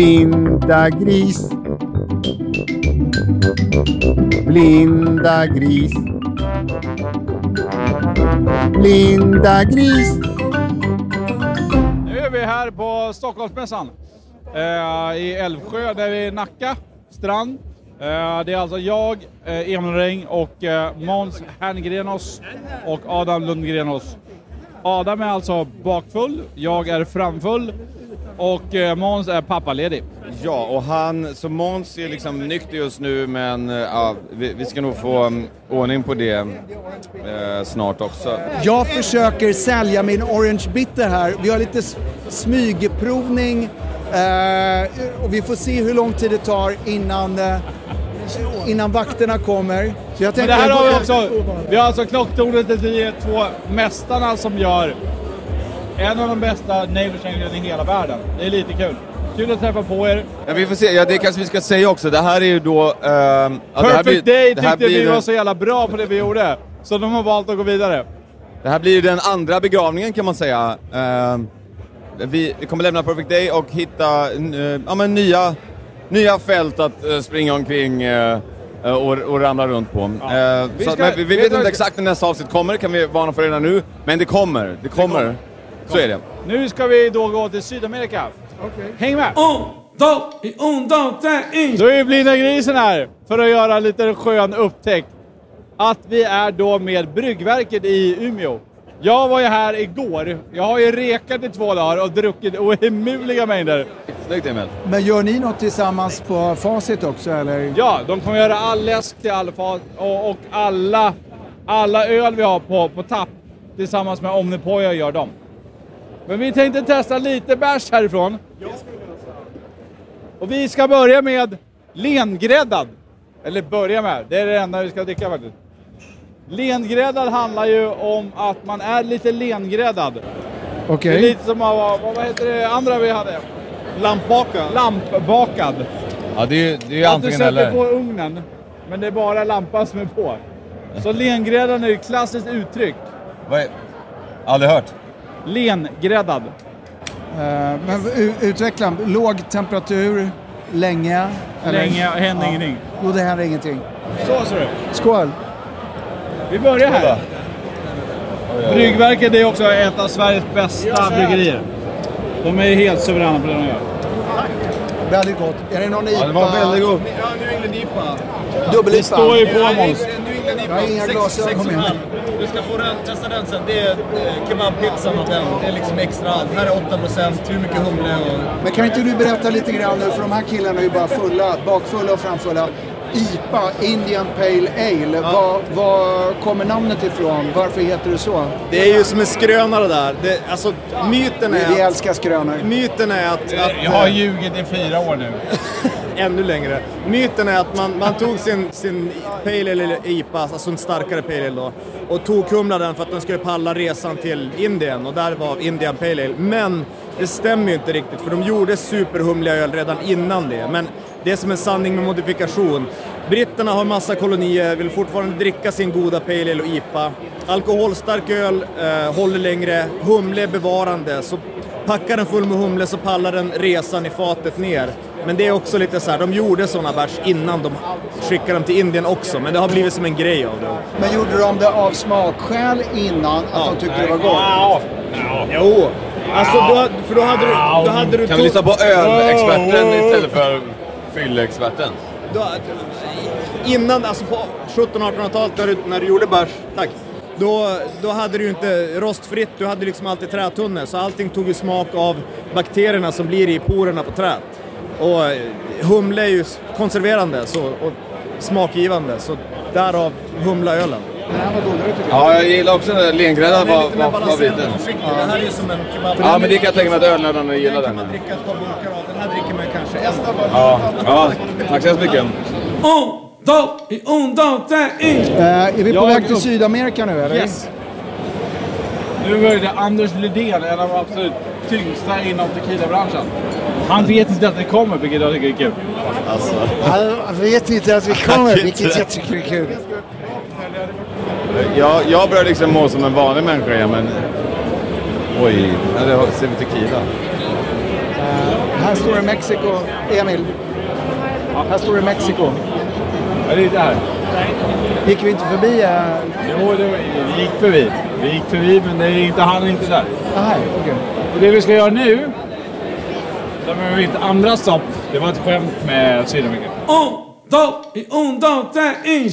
Blinda gris. Blinda gris. Blinda gris. Nu är vi här på Stockholmsmässan eh, i Älvsjö, där vi är i Nacka strand. Eh, det är alltså jag, eh, Emil Ring och eh, Måns Herngrenos och Adam Lundgrenos. Adam är alltså bakfull, jag är framfull och eh, Måns är pappaledig. Ja, och han, så Måns är liksom nykter just nu men eh, ja, vi, vi ska nog få um, ordning på det eh, snart också. Jag försöker sälja min Orange Bitter här. Vi har lite smygprovning eh, och vi får se hur lång tid det tar innan, eh, innan vakterna kommer. Så jag Men det här har vi också, vi har alltså klocktornet där vi är två mästarna som gör en av de bästa neighborshängen i hela världen. Det är lite kul. Kul att träffa på er. Ja, vi får se, ja, det kanske vi ska säga också, det här är ju då... ehm, ja, det här Perfect blir- Day det tyckte blir vi var så jävla bra på det vi gjorde. Så de har valt att gå vidare. Det här blir ju den andra begravningen kan man säga. Ehm, vi, vi kommer lämna Perfect Day och hitta eh, ja, men nya, nya fält att eh, springa omkring eh, och, och ramla runt på. Eh, Vi så, ska- men vi, vi vet inte exakt när nästa avsnitt kommer, kan vi varna för redan nu. Men det kommer, det kommer. Så är det. Nu ska vi då gå till Sydamerika. Häng med! Då är Blinda Grisen här för att göra en liten skön upptäckt. Att vi är då med Bryggverket i Umeå. Jag var ju här igår. Jag har ju rekat i två dagar och druckit ohemula mängder. Snyggt Emil. Men gör ni något tillsammans på Facit också eller? Ja, de kommer göra all läsk till all fas och, och alla, alla öl vi har på, på tapp tillsammans med Omnipoja gör de. Men vi tänkte testa lite bärs härifrån. Och vi ska börja med lengräddad. Eller börja med, det är det enda vi ska dricka faktiskt. Lengräddad handlar ju om att man är lite lengräddad. Okej. Det är lite som, vad, vad heter det andra vi hade? Lampbakad. Lampbakad. Ja, det är, det är Att du sätter på ugnen, men det är bara lampan som är på. Så lengräddad är ett klassiskt uttryck. Vad är... Aldrig hört. Lengräddad. Eh, men utveckla, låg temperatur, länge? eller? Länge händer ingenting. Jo, det händer ingenting. Så ser du. Skål! Vi börjar här. Bryggverket är också ett av Sveriges bästa bryggerier. De är helt suveräna på det de gör. Väldigt gott. Är det någon IPA? Ja, det var väldigt god. Ja, New England IPA. Dubbel-IPA? Det står ju på England Jag har inga glasögon med mig. Du ska få den, testa den sen. Det är eh, kebabpizzan av den. Det är liksom extra allt. Här är 8%, hur mycket humle och... Men kan inte du berätta lite grann nu, för de här killarna är ju bara fulla, bakfulla och framfulla. IPA, Indian Pale Ale, var, var kommer namnet ifrån? Varför heter det så? Det är ju som en skröna det där. Det, alltså, myten Vi, vi är, älskar skrönor. myten är att... att Jag har ljugit i fyra år nu. ännu längre. Myten är att man, man tog sin, sin Pale Ale eller IPA, alltså en starkare Pale Ale då, och tokhumlade den för att den skulle palla resan till Indien och där var Indian Pale Ale. Men det stämmer ju inte riktigt för de gjorde superhumliga öl redan innan det. Men det är som en sanning med modifikation. Britterna har massa kolonier, vill fortfarande dricka sin goda Pale Ale och IPA. Alkoholstark öl eh, håller längre, humle är bevarande. Så packar den full med humle så pallar den resan i fatet ner. Men det är också lite så här, de gjorde sådana bärs innan de skickade dem till Indien också, men det har blivit som en grej av det. Men gjorde de det av smakskäl innan, att de tyckte det var gott? Ja. Jo! Alltså, då, för då hade du... Då hade du Kan vi lyssna på ölexperten istället för fyllexperten? innan, alltså på 1700-1800-talet när du, när du gjorde bärs, tack. Då, då hade du ju inte rostfritt, du hade liksom alltid trätunnor, så allting tog ju smak av bakterierna som blir i porerna på träet. Och eh, humle är ju konserverande så, och smakgivande, så därav humlaölen. Den här var godare tycker jag. Ja, jag gillar också den där lengräddad Den är var, var, var balanserad biten. och försiktig. Det här är ju som en kebab. Ja, men det kan jag tänka mig att ölnördarna gillar Den kan den. man dricka ett par burkar av. Den här dricker man kanske en. Ja, ja, tack så hemskt mycket. Eh, är vi på väg till upp- Sydamerika nu eller? Yes. Nu är det Anders Lidén, en av de absolut tyngsta inom tequilabranschen. Han vet inte att det kommer, vilket jag tycker är kul. Jag vet inte att vi kommer, vilket jag tycker är kul. Jag, jag börjar liksom må som en vanlig människa igen, men... Oj, det ser vi tequila. Här står det Mexiko, Emil. Här står det Mexiko. Ja, det är där. Gick vi inte förbi? eh, Jo, det var, vi gick förbi. Vi gick förbi, men det är inte, han är inte där. Aha, okej. Och det vi ska göra nu, som är mitt andra stopp, det var ett skämt med Sydamerika. Un, dos y un, dos, tres y...